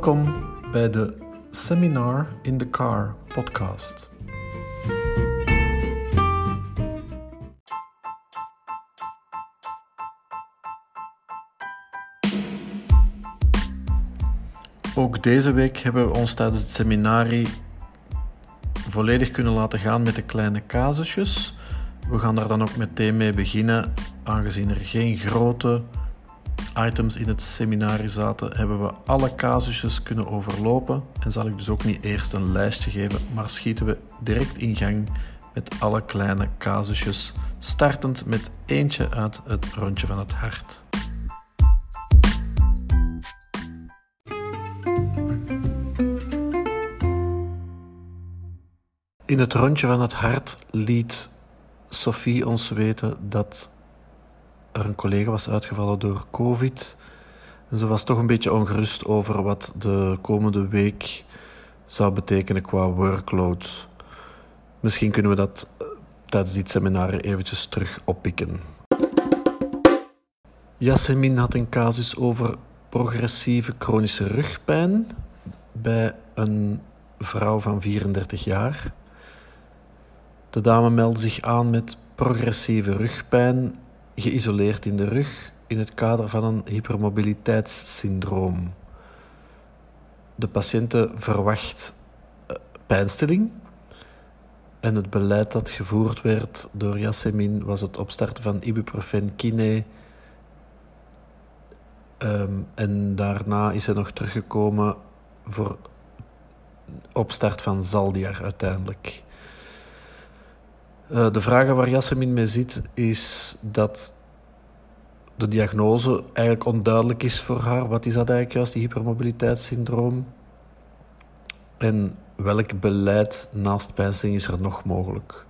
Welkom bij de Seminar in the Car podcast. Ook deze week hebben we ons tijdens het seminarie volledig kunnen laten gaan met de kleine casusjes. We gaan daar dan ook meteen mee beginnen, aangezien er geen grote items in het seminarie zaten, hebben we alle casusjes kunnen overlopen en zal ik dus ook niet eerst een lijstje geven, maar schieten we direct in gang met alle kleine casusjes, startend met eentje uit het rondje van het hart. In het rondje van het hart liet Sophie ons weten dat er een collega was uitgevallen door COVID. En ze was toch een beetje ongerust over wat de komende week zou betekenen qua workload. Misschien kunnen we dat eh, tijdens dit seminar eventjes terug oppikken. Yasemin had een casus over progressieve chronische rugpijn bij een vrouw van 34 jaar. De dame meldde zich aan met progressieve rugpijn geïsoleerd in de rug in het kader van een hypermobiliteitssyndroom. De patiënte verwacht eh, pijnstilling en het beleid dat gevoerd werd door Yasemin was het opstarten van ibuprofen kine. Um, en daarna is hij nog teruggekomen voor opstart van Zaldiar uiteindelijk. Uh, de vragen waar Jasmin mee zit, is dat de diagnose eigenlijk onduidelijk is voor haar. Wat is dat eigenlijk juist, die hypermobiliteitssyndroom? En welk beleid naast pijnstilling is er nog mogelijk?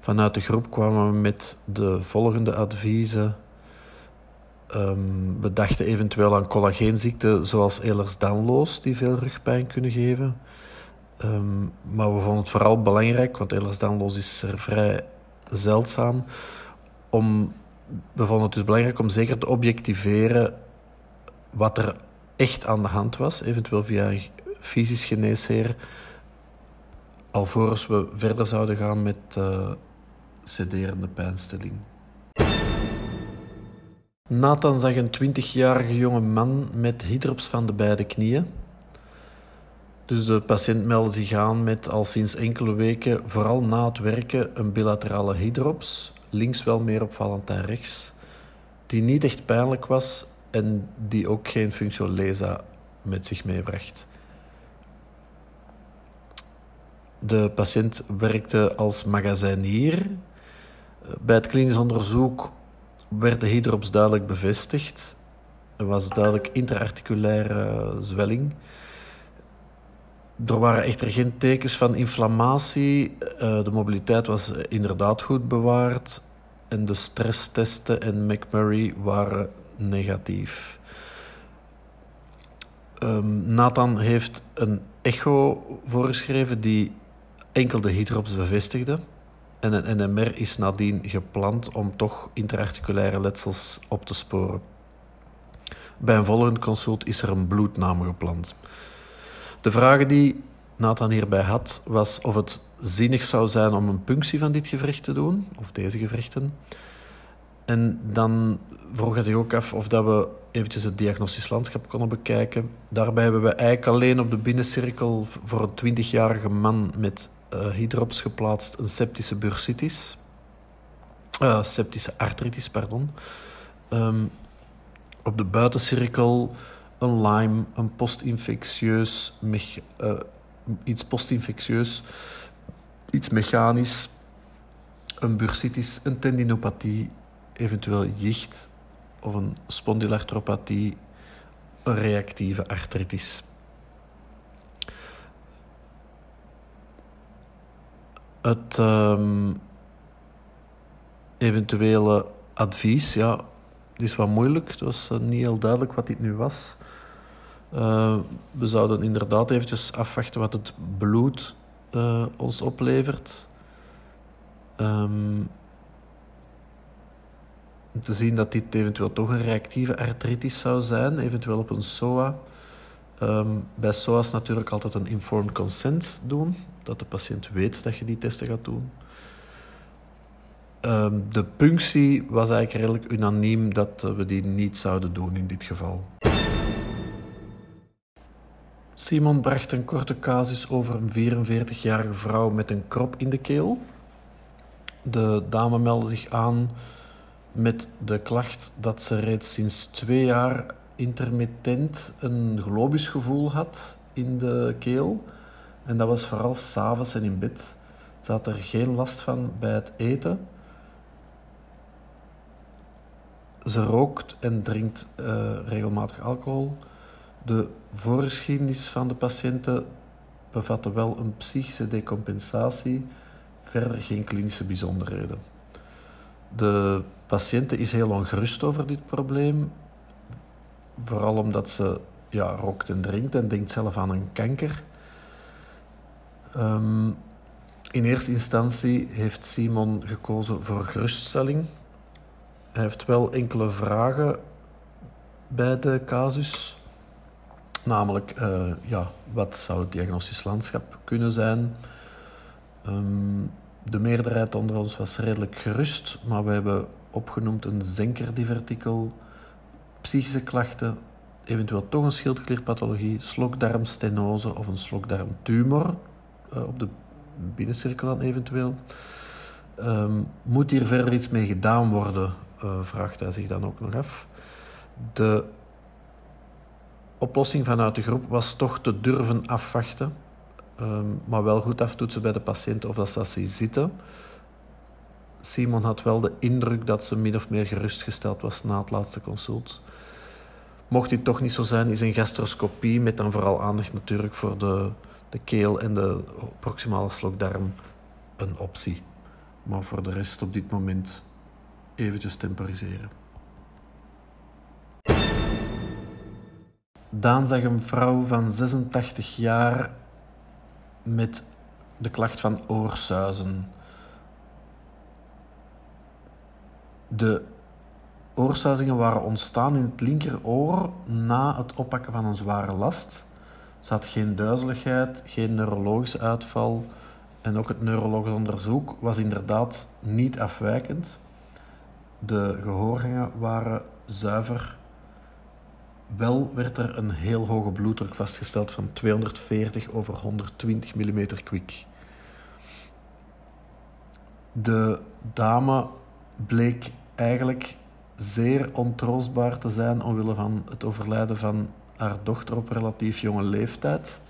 Vanuit de groep kwamen we met de volgende adviezen. Um, we dachten eventueel aan collageenziekten zoals Ehlers-Danlos, die veel rugpijn kunnen geven. Um, maar we vonden het vooral belangrijk, want Ehlers-Danlos is er vrij zeldzaam, om, we vonden het dus belangrijk om zeker te objectiveren wat er echt aan de hand was, eventueel via een fysisch geneesheer, alvorens we verder zouden gaan met uh, sederende pijnstilling. Nathan zag een 20-jarige jonge man met hydrops van de beide knieën. Dus de patiënt meldde zich aan met al sinds enkele weken, vooral na het werken, een bilaterale hydrops, links wel meer opvallend dan rechts, die niet echt pijnlijk was en die ook geen functiolesa met zich meebracht. De patiënt werkte als magazijnier. Bij het klinisch onderzoek werd de hydrops duidelijk bevestigd. Er was duidelijk interarticulaire zwelling. Er waren echter geen tekens van inflammatie. Uh, de mobiliteit was inderdaad goed bewaard. En de stresstesten en McMurray waren negatief. Um, Nathan heeft een echo voorgeschreven die enkel de hydrops bevestigde. En een NMR is nadien gepland om toch interarticulaire letsels op te sporen. Bij een volgende consult is er een bloedname gepland. De vraag die Nathan hierbij had, was of het zinnig zou zijn om een punctie van dit gewricht te doen, of deze gewrichten. En dan vroeg hij zich ook af of dat we eventjes het diagnostisch landschap konden bekijken. Daarbij hebben we eigenlijk alleen op de binnencirkel voor een 20-jarige man met uh, hydrops geplaatst een septische bursitis. Uh, septische artritis, pardon. Um, op de buitencirkel een Lyme, een postinfectieus, uh, iets postinfectieus, iets mechanisch, een bursitis, een tendinopathie, eventueel jicht of een spondylarthropathie, een reactieve artritis. Het um, eventuele advies, ja, het is wat moeilijk. Het was uh, niet heel duidelijk wat dit nu was. Uh, we zouden inderdaad eventjes afwachten wat het bloed uh, ons oplevert. Um, te zien dat dit eventueel toch een reactieve artritis zou zijn, eventueel op een SOA. Ehm, bij SOAS natuurlijk altijd een informed consent doen, dat de patiënt weet dat je die testen gaat doen. Ehm, de punctie was eigenlijk redelijk unaniem dat we die niet zouden doen in dit geval. Simon bracht een korte casus over een 44-jarige vrouw met een krop in de keel. De dame meldde zich aan met de klacht dat ze reeds sinds twee jaar intermittent een globusgevoel had in de keel. En dat was vooral s'avonds en in bed. Ze had er geen last van bij het eten. Ze rookt en drinkt uh, regelmatig alcohol. De voorgeschiedenis van de patiënten bevatte wel een psychische decompensatie, verder geen klinische bijzonderheden. De patiënte is heel ongerust over dit probleem, vooral omdat ze ja, rookt en drinkt en denkt zelf aan een kanker. Um, in eerste instantie heeft Simon gekozen voor geruststelling. Hij heeft wel enkele vragen bij de casus. Namelijk, uh, ja, wat zou het diagnostisch landschap kunnen zijn? Um, de meerderheid onder ons was redelijk gerust, maar we hebben opgenoemd een zenkerdivertikel, psychische klachten, eventueel toch een schildklierpathologie, slokdarmstenose of een slokdarmtumor uh, op de binnencirkel dan eventueel. Um, moet hier verder iets mee gedaan worden, uh, vraagt hij zich dan ook nog af. De oplossing vanuit de groep was toch te durven afwachten, um, maar wel goed aftoetsen bij de patiënt of dat ze zitten. Simon had wel de indruk dat ze min of meer gerustgesteld was na het laatste consult. Mocht dit toch niet zo zijn, is een gastroscopie met dan vooral aandacht natuurlijk voor de, de keel en de proximale slokdarm een optie. Maar voor de rest op dit moment eventjes temporiseren. Daan zag een vrouw van 86 jaar met de klacht van oorsuizen. De oorsuizingen waren ontstaan in het linkeroor na het oppakken van een zware last. Ze had geen duizeligheid, geen neurologische uitval en ook het neurologisch onderzoek was inderdaad niet afwijkend. De gehoorgangen waren zuiver wel werd er een heel hoge bloeddruk vastgesteld van 240 over 120 mm kwik. De dame bleek eigenlijk zeer ontroostbaar te zijn omwille van het overlijden van haar dochter op relatief jonge leeftijd.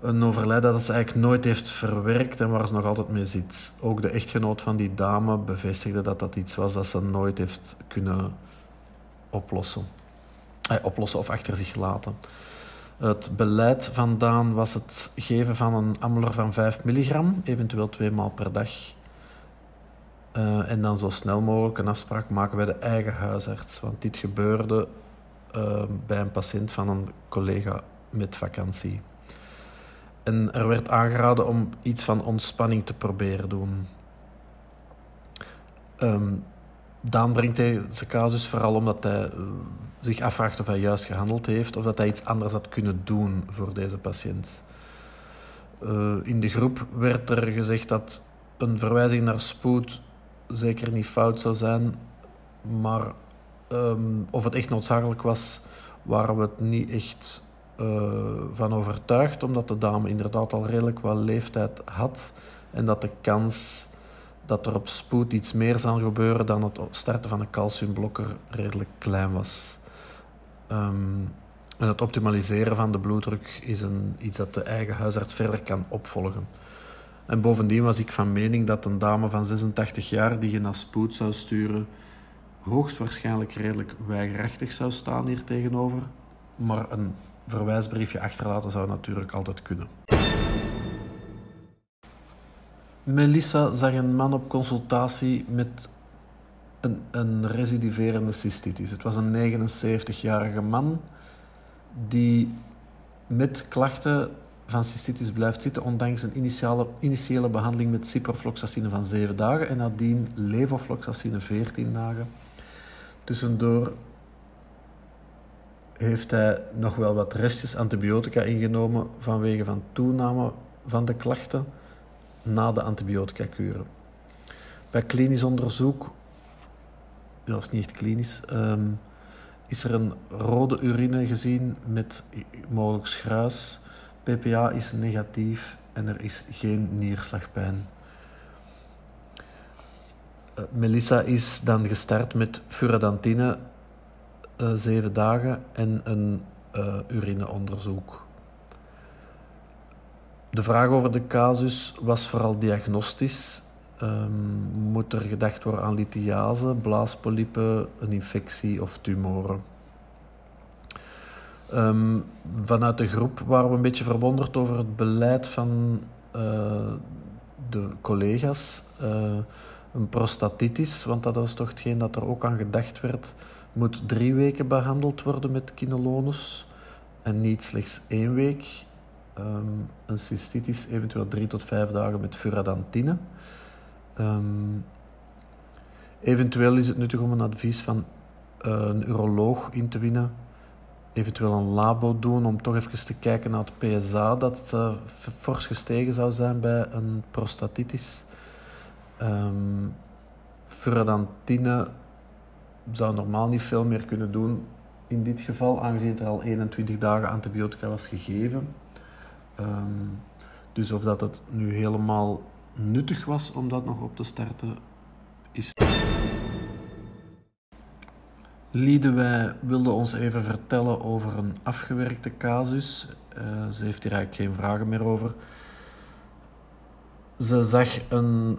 Een overlijden dat ze eigenlijk nooit heeft verwerkt en waar ze nog altijd mee zit. Ook de echtgenoot van die dame bevestigde dat dat iets was dat ze nooit heeft kunnen oplossen oplossen of achter zich laten. Het beleid van Daan was het geven van een amulor van 5 milligram, eventueel twee maal per dag. Uh, en dan zo snel mogelijk een afspraak maken bij de eigen huisarts. Want dit gebeurde uh, bij een patiënt van een collega met vakantie. En er werd aangeraden om iets van ontspanning te proberen doen. Um, Daan brengt deze casus vooral omdat hij eh, zich afvraagt of hij juist gehandeld heeft of dat hij iets anders had kunnen doen voor deze patiënt. Uh, in de groep werd er gezegd dat een verwijzing naar spoed zeker niet fout zou zijn, maar um, of het echt noodzakelijk was, waren we het niet echt uh, van overtuigd, omdat de dame inderdaad al redelijk wat leeftijd had en dat de kans dat er op spoed iets meer zal gebeuren dan het starten van een calciumblokker redelijk klein was. En het optimaliseren van de bloeddruk is een, iets dat de eigen huisarts verder kan opvolgen. En bovendien was ik van mening dat een dame van 86 jaar die je naar spoed zou sturen, hoogstwaarschijnlijk redelijk weigerachtig zou staan hier tegenover. Maar een verwijsbriefje achterlaten zou natuurlijk altijd kunnen. Melissa zag een man op consultatie met een, een cystitis. Het was een 79-jarige man die met klachten van cystitis blijft zitten, ondanks een initiale, initiële behandeling met ciprofloxacine van 7 dagen en nadien levofloxacine 14 dagen. Tussendoor heeft hij nog wel wat restjes antibiotica ingenomen vanwege van toename van de klachten na de antibiotica-kuren. Bij klinisch onderzoek, dat is niet klinisch, um, is er een rode urine gezien met mogelijk schruis. PPA is negatief en er is geen neerslagpijn. Uh, Melissa is dan gestart met furadantine uh, zeven dagen en een uh, urineonderzoek. De vraag over de casus was vooral diagnostisch. Um, moet er gedacht worden aan lithiase, blaaspolypen, een infectie of tumoren? Um, vanuit de groep waren we een beetje verwonderd over het beleid van uh, de collega's. Uh, een prostatitis, want dat was toch hetgeen dat er ook aan gedacht werd, moet drie weken behandeld worden met kinolonus en niet slechts één week. Um, een cystitis eventueel drie tot vijf dagen met furadantine. Um, eventueel is het nuttig om een advies van uh, een uroloog in te winnen. Eventueel een labo doen om toch even te kijken naar het PSA dat uh, fors gestegen zou zijn bij een prostatitis. Um, furadantine zou normaal niet veel meer kunnen doen in dit geval, aangezien er al 21 dagen antibiotica was gegeven. Um, dus of dat het nu helemaal nuttig was om dat nog op te starten, is. Liedewij wilde ons even vertellen over een afgewerkte casus. Uh, ze heeft hier eigenlijk geen vragen meer over. Ze zag een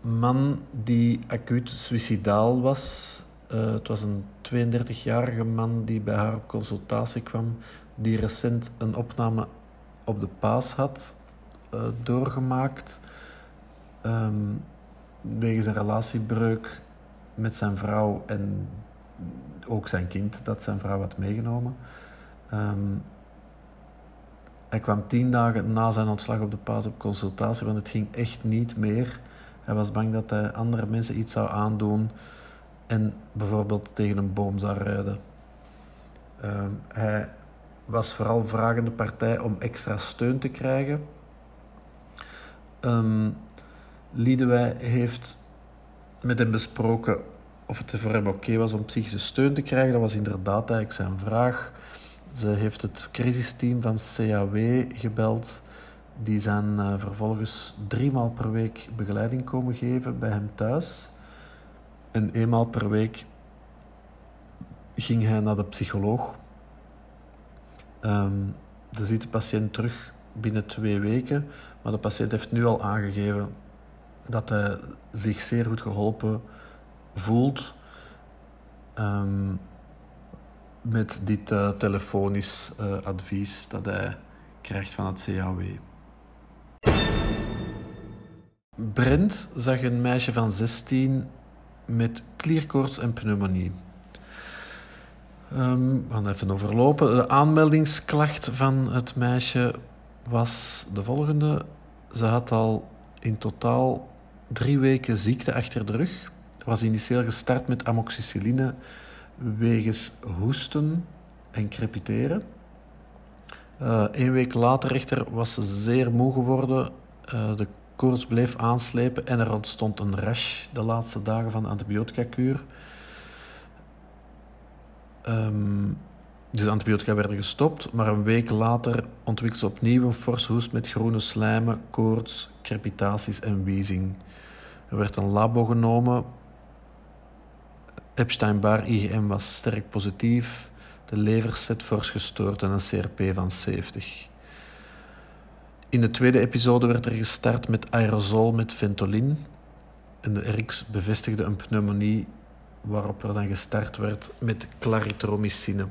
man die acuut suicidaal was. Uh, het was een 32-jarige man die bij haar op consultatie kwam, die recent een opname op de paas had uh, doorgemaakt. Um, wegens een relatiebreuk met zijn vrouw en ook zijn kind dat zijn vrouw had meegenomen. Um, hij kwam tien dagen na zijn ontslag op de paas op consultatie, want het ging echt niet meer. Hij was bang dat hij andere mensen iets zou aandoen en bijvoorbeeld tegen een boom zou rijden. Um, hij was vooral vragende partij om extra steun te krijgen. Um, Liedewij heeft met hem besproken of het voor hem oké was om psychische steun te krijgen. Dat was inderdaad eigenlijk zijn vraag. Ze heeft het crisisteam van CAW gebeld. Die zijn uh, vervolgens driemaal per week begeleiding komen geven bij hem thuis. En eenmaal per week ging hij naar de psycholoog. Um, de ziet de patiënt terug binnen twee weken, maar de patiënt heeft nu al aangegeven dat hij zich zeer goed geholpen voelt um, met dit uh, telefonisch uh, advies dat hij krijgt van het CAW. Brent zag een meisje van 16 met klierkoorts en pneumonie. Um, we gaan even overlopen. De aanmeldingsklacht van het meisje was de volgende. Ze had al in totaal drie weken ziekte achter de rug. Was initieel gestart met amoxicilline wegens hoesten en crepiteren. Uh, week later echter was ze zeer moe geworden. Uh, de koorts bleef aanslepen en er ontstond een rash de laatste dagen van de antibiotica-kuur. Um, dus antibiotica werden gestopt, maar een week later ontwikkelde ze opnieuw een forse hoest met groene slijmen, koorts, crepitaties en wheezing. Er werd een labo genomen. Epstein-Barr IgM was sterk positief. De leverset fors gestoord en een CRP van 70. In de tweede episode werd er gestart met aerosol met Ventolin. En de RX bevestigde een pneumonie waarop er dan gestart werd met claritromycine.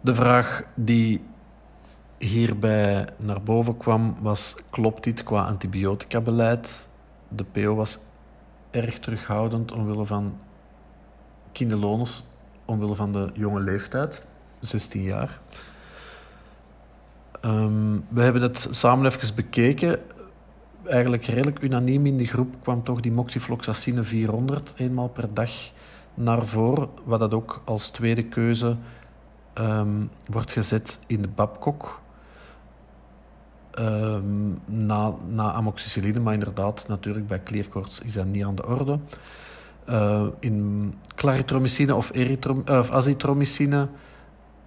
De vraag die hierbij naar boven kwam was: klopt dit qua antibiotica-beleid? De PO was erg terughoudend omwille van kinderloners, omwille van de jonge leeftijd, 16 jaar. Um, we hebben het samen even bekeken. Eigenlijk redelijk unaniem in de groep kwam toch die moxifloxacine 400 eenmaal per dag naar voren, wat dat ook als tweede keuze ehm, wordt gezet in de Babcock. Um, na, na amoxicilline, maar inderdaad, natuurlijk bij klierkoorts is dat niet aan de orde. Uh, in claritromycine of, uh, of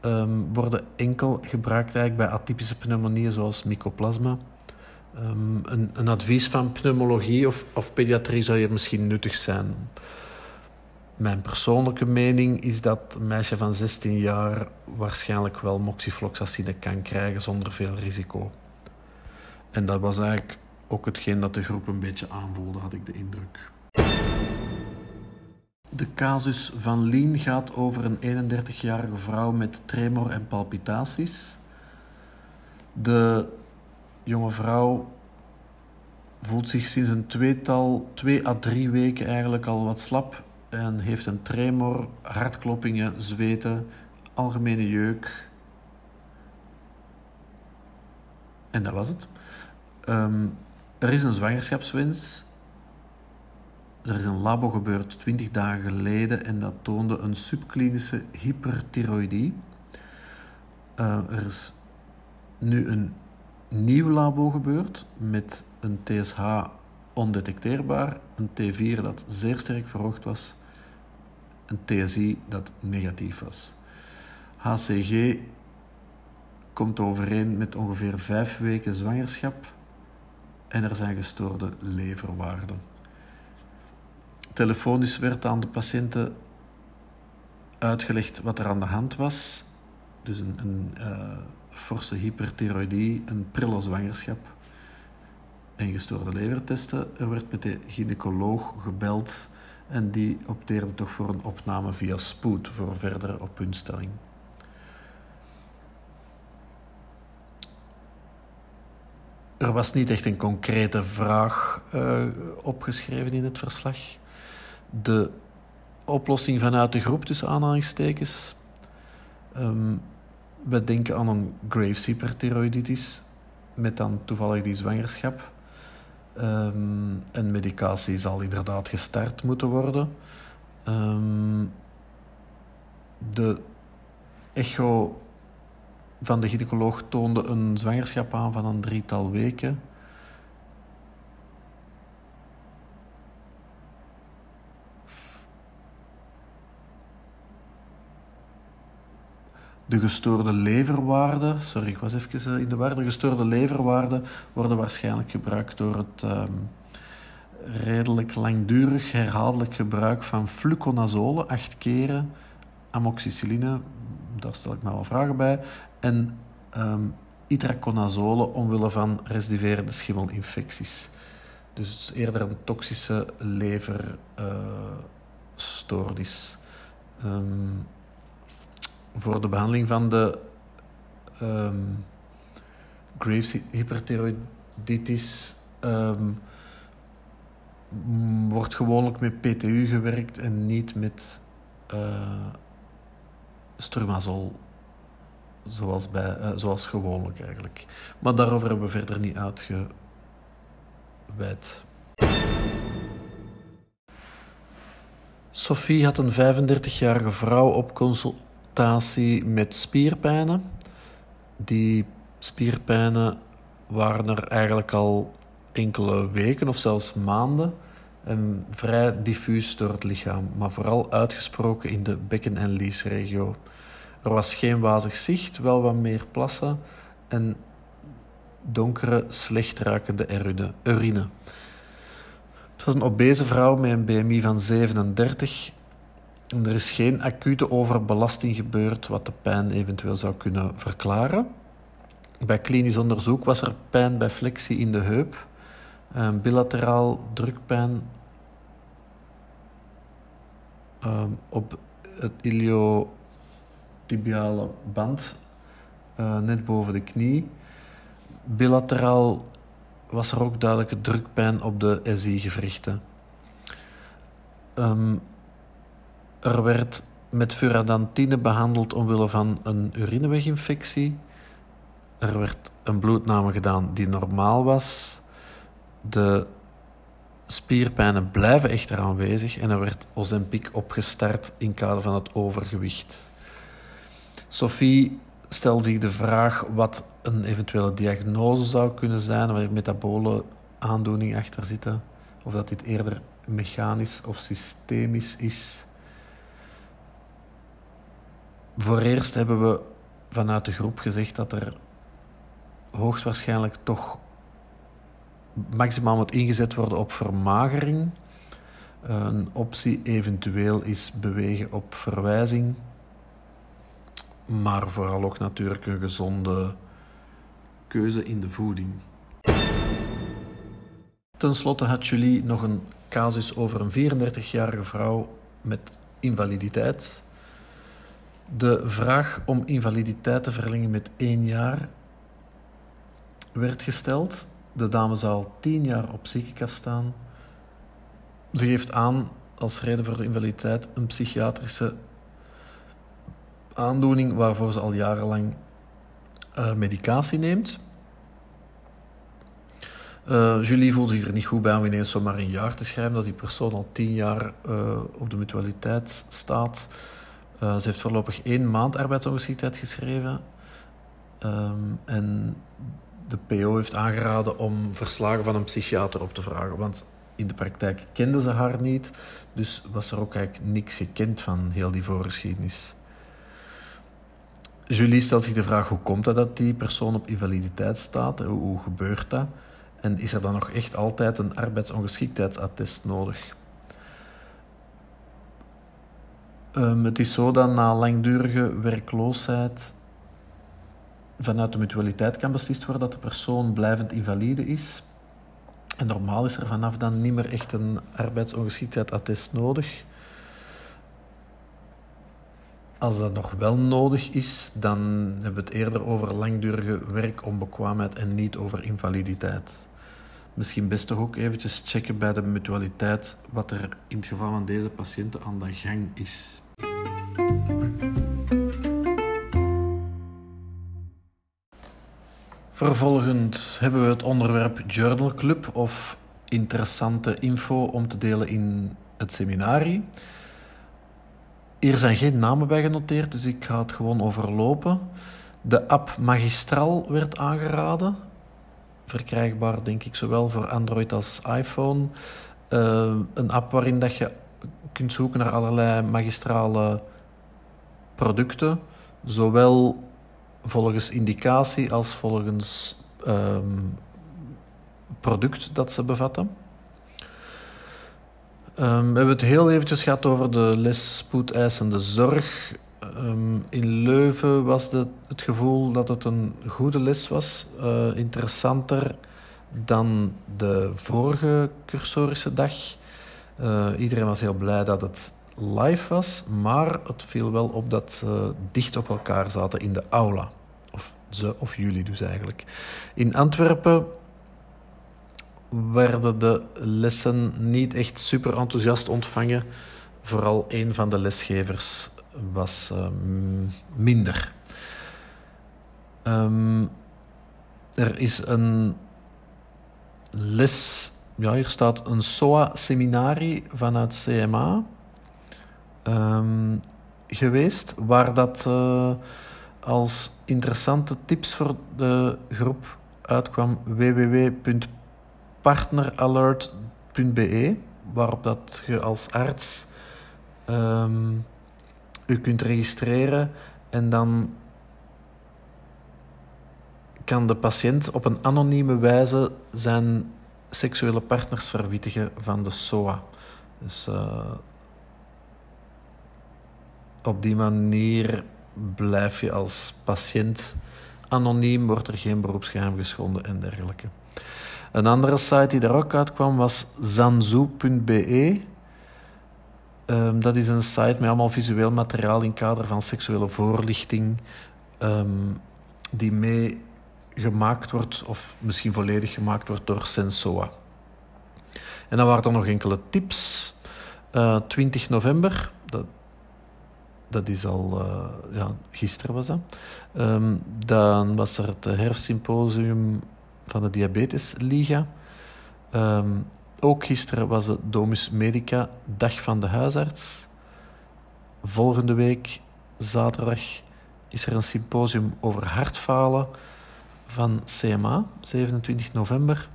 um, worden enkel gebruikt eigenlijk bij atypische pneumonieën zoals mycoplasma. Um, een, een, advies van pneumologie of, of pediatrie zou hier misschien nuttig zijn. Mijn persoonlijke mening is dat een meisje van 16 jaar waarschijnlijk wel moxifloxacine kan krijgen zonder veel risico. En dat was eigenlijk ook hetgeen dat de groep een beetje aanvoelde, had ik de indruk. De casus van Lien gaat over een 31-jarige vrouw met tremor en palpitaties. De jonge vrouw voelt zich sinds een tweetal, twee à drie weken eigenlijk al wat slap en heeft een tremor, hartkloppingen, zweten, algemene jeuk. En dat was het. Um, er is een zwangerschapswens. Er is een labo gebeurd 20 dagen geleden en dat toonde een subklinische hyperthyroïdie. Uh, er is nu een nieuw labo gebeurd met een TSH ondetecteerbaar, een T4 dat zeer sterk verhoogd was, een TSI dat negatief was. HCG komt overeen met ongeveer vijf weken zwangerschap en er zijn gestoorde leverwaarden. Telefonisch werd aan de patiënten uitgelegd wat er aan de hand was. Dus een, een uh, forse hyperthyroïdie, een prille zwangerschap en gestoorde levertesten. Er werd met de gynaecoloog gebeld en die opteerde toch voor een opname via spoed voor verdere oppuntstelling. Er was niet echt een concrete vraag uh, opgeschreven in het verslag. De oplossing vanuit de groep, tussen aanhalingstekens. Um, we denken aan een Graves hyperthyroiditis, met dan toevallig die zwangerschap. Um, en medicatie zal inderdaad gestart moeten worden. Um, de echo van de gynaecoloog toonde een zwangerschap aan van een drietal weken. De gestoorde leverwaarden, sorry, ik was even eh, in de war. De gestoorde leverwaarden worden waarschijnlijk gebruikt door het um, redelijk langdurig herhaaldelijk gebruik van fluconazole, acht keren, amoxicilline, daar stel ik me wel vragen bij, en um, itraconazole omwille van residuerende schimmelinfecties. Dus eerder een toxische leverstoornis. Uh, voor de behandeling van de um, Graves hyperthyroiditis um, wordt gewoonlijk met PTU gewerkt en niet met uh, strumazol zoals, bij, uh, zoals gewoonlijk eigenlijk. Maar daarover hebben we verder niet uitgeweid. Sophie had een 35-jarige vrouw op met spierpijnen. Die spierpijnen waren er eigenlijk al enkele weken of zelfs maanden en vrij diffuus door het lichaam, maar vooral uitgesproken in de bekken- en liesregio. Er was geen wazig zicht, wel wat meer plassen en donkere, slecht ruikende urine. Het was een obese vrouw met een BMI van 37. Er is geen acute overbelasting gebeurd wat de pijn eventueel zou kunnen verklaren. Bij klinisch onderzoek was er pijn bij flexie in de heup, bilateraal drukpijn um, op het ilio tibiale band, uh, net boven de knie. Bilateraal was er ook duidelijke drukpijn op de SI-gewrichten. Um, er werd met furadantine behandeld omwille van een urineweginfectie. Er werd een bloedname gedaan die normaal was. De spierpijnen blijven echter aanwezig en er werd Ozempic opgestart in kader van het overgewicht. Sophie stelt zich de vraag wat een eventuele diagnose zou kunnen zijn, waar metabole aandoening achter zitten, of dat dit eerder mechanisch of systemisch is. Voor eerst hebben we vanuit de groep gezegd dat er hoogstwaarschijnlijk toch maximaal moet ingezet worden op vermagering. Een optie eventueel is bewegen op verwijzing, maar vooral ook natuurlijk een gezonde keuze in de voeding. Ten slotte had Julie nog een casus over een 34-jarige vrouw met invaliditeit. De vraag om invaliditeit te verlengen met één jaar werd gesteld. De dame zou al tien jaar op ziekenkast staan. Ze geeft aan als reden voor de invaliditeit een psychiatrische aandoening waarvoor ze al jarenlang uh, medicatie neemt. Uh, Julie voelde zich er niet goed bij om ineens zomaar een jaar te schrijven, dat die persoon al tien jaar uh, op de mutualiteit staat. Uh, ze heeft voorlopig één maand arbeidsongeschiktheid geschreven. Um, en de PO heeft aangeraden om verslagen van een psychiater op te vragen. Want in de praktijk kenden ze haar niet, dus was er ook eigenlijk niks gekend van heel die voorgeschiedenis. Julie stelt zich de vraag hoe komt dat dat die persoon op invaliditeit staat? Hoe gebeurt dat? En is er dan nog echt altijd een arbeidsongeschiktheidsattest nodig? Um, het is zo dat na langdurige werkloosheid vanuit de mutualiteit kan beslist worden dat de persoon blijvend invalide is. En normaal is er vanaf dan niet meer echt een arbeidsongeschiktheidsattest nodig. Als dat nog wel nodig is, dan hebben we het eerder over langdurige werkonbekwaamheid en niet over invaliditeit. Misschien best toch ook eventjes checken bij de mutualiteit wat er in het geval van deze patiënten aan de gang is. Vervolgens hebben we het onderwerp Journal Club of interessante info om te delen in het seminarie. Hier zijn geen namen bij genoteerd, dus ik ga het gewoon overlopen. De app Magistral werd aangeraden. Verkrijgbaar, denk ik, zowel voor Android als iPhone. Uh, een app waarin dat je kunt zoeken naar allerlei magistrale producten. Zowel volgens indicatie als volgens um, product dat ze bevatten. Um, we hebben het heel eventjes gehad over de les spoedeisende zorg. Um, in Leuven was het gevoel dat het een goede les was. Uh, interessanter dan de vorige cursorische dag. Uh, iedereen was heel blij dat het live was, maar het viel wel op dat ze dicht op elkaar zaten in de aula. Ze of jullie dus eigenlijk. In Antwerpen werden de lessen niet echt super enthousiast ontvangen. Vooral een van de lesgevers was uh, minder. Um, er is een les, ja, hier staat een SOA-seminarie vanuit CMA um, geweest, waar dat uh, als interessante tips voor de groep uitkwam www.partneralert.be, waarop dat je als arts um, u kunt registreren en dan kan de patiënt op een anonieme wijze zijn seksuele partners verwittigen van de SOA. Dus uh, op die manier blijf je als patiënt anoniem, wordt er geen beroepsgeheim geschonden en dergelijke. Een andere site die daar ook uitkwam was zanzu.be. Um, dat is een site met allemaal visueel materiaal in kader van seksuele voorlichting, um, die mee gemaakt wordt, of misschien volledig gemaakt wordt door Sensoa. En dan waren er nog enkele tips. Uh, eh, 20 november, dat, is al, uh, ja, gisteren was dat. Um, dan was er het herfstsymposium van de Diabetesliga. Um, ook gisteren was de Domus Medica, dag van de huisarts. Volgende week, zaterdag, is er een symposium over hartfalen van CMA, 27 november.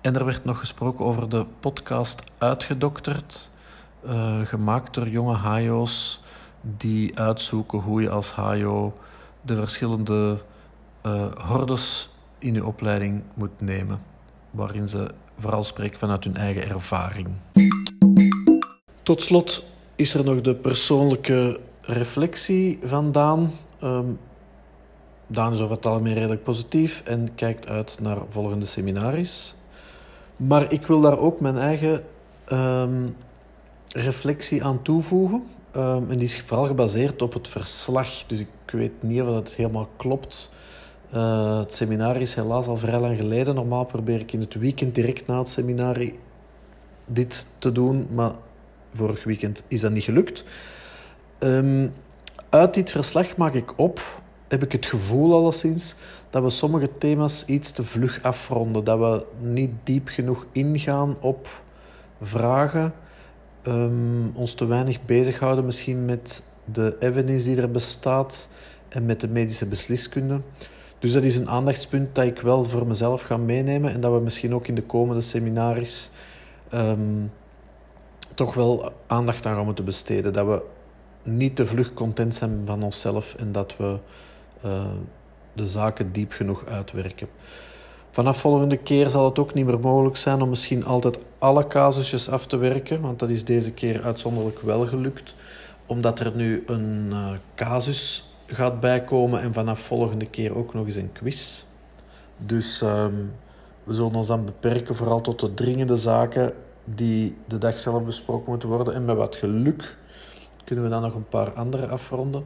En er werd nog gesproken over de podcast Uitgedokterd, uh, gemaakt door jonge HIO's die uitzoeken hoe je als HIO de verschillende uh, hordes in je opleiding moet nemen, waarin ze vooral spreken vanuit hun eigen ervaring. Tot slot is er nog de persoonlijke reflectie van Daan. Um, Daan is over het algemeen redelijk positief en kijkt uit naar volgende seminaries. Maar ik wil daar ook mijn eigen um, reflectie aan toevoegen. Um, en die is vooral gebaseerd op het verslag. Dus ik weet niet of dat helemaal klopt. Uh, het seminar is helaas al vrij lang geleden. Normaal probeer ik in het weekend direct na het seminar dit te doen. Maar vorig weekend is dat niet gelukt. Um, uit dit verslag maak ik op, heb ik het gevoel alleszins, dat we sommige thema's iets te vlug afronden. Dat we niet diep genoeg ingaan op vragen. Um, ons te weinig bezighouden misschien met de evidence die er bestaat en met de medische besliskunde. Dus dat is een aandachtspunt dat ik wel voor mezelf ga meenemen en dat we misschien ook in de komende seminaries um, toch wel aandacht aan gaan moeten besteden. Dat we niet te vlug content zijn van onszelf en dat we uh, de zaken diep genoeg uitwerken. Vanaf volgende keer zal het ook niet meer mogelijk zijn om misschien altijd alle casusjes af te werken, want dat is deze keer uitzonderlijk wel gelukt, omdat er nu een uh, casus gaat bijkomen en vanaf volgende keer ook nog eens een quiz. Dus um, we zullen ons dan beperken vooral tot de dringende zaken die de dag zelf besproken moeten worden. En met wat geluk kunnen we dan nog een paar andere afronden.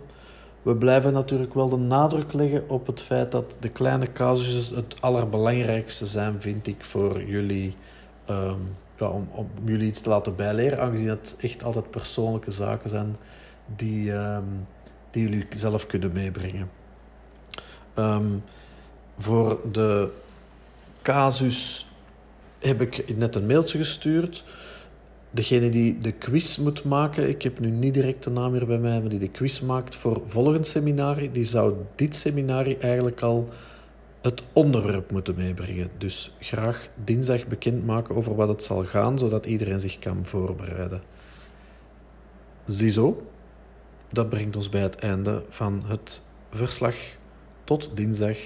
We blijven natuurlijk wel de nadruk leggen op het feit dat de kleine casus het allerbelangrijkste zijn, vind ik, voor jullie. Um, ja, om, om jullie iets te laten bijleren, aangezien het echt altijd persoonlijke zaken zijn die, um, die jullie zelf kunnen meebrengen. Um, voor de casus heb ik net een mailtje gestuurd. Degene die de quiz moet maken, ik heb nu niet direct de naam hier bij mij, maar die de quiz maakt voor volgend seminarie, die zou dit seminarie eigenlijk al het onderwerp moeten meebrengen. Dus graag dinsdag bekendmaken over wat het zal gaan, zodat iedereen zich kan voorbereiden. Ziezo, dat brengt ons bij het einde van het verslag. Tot dinsdag.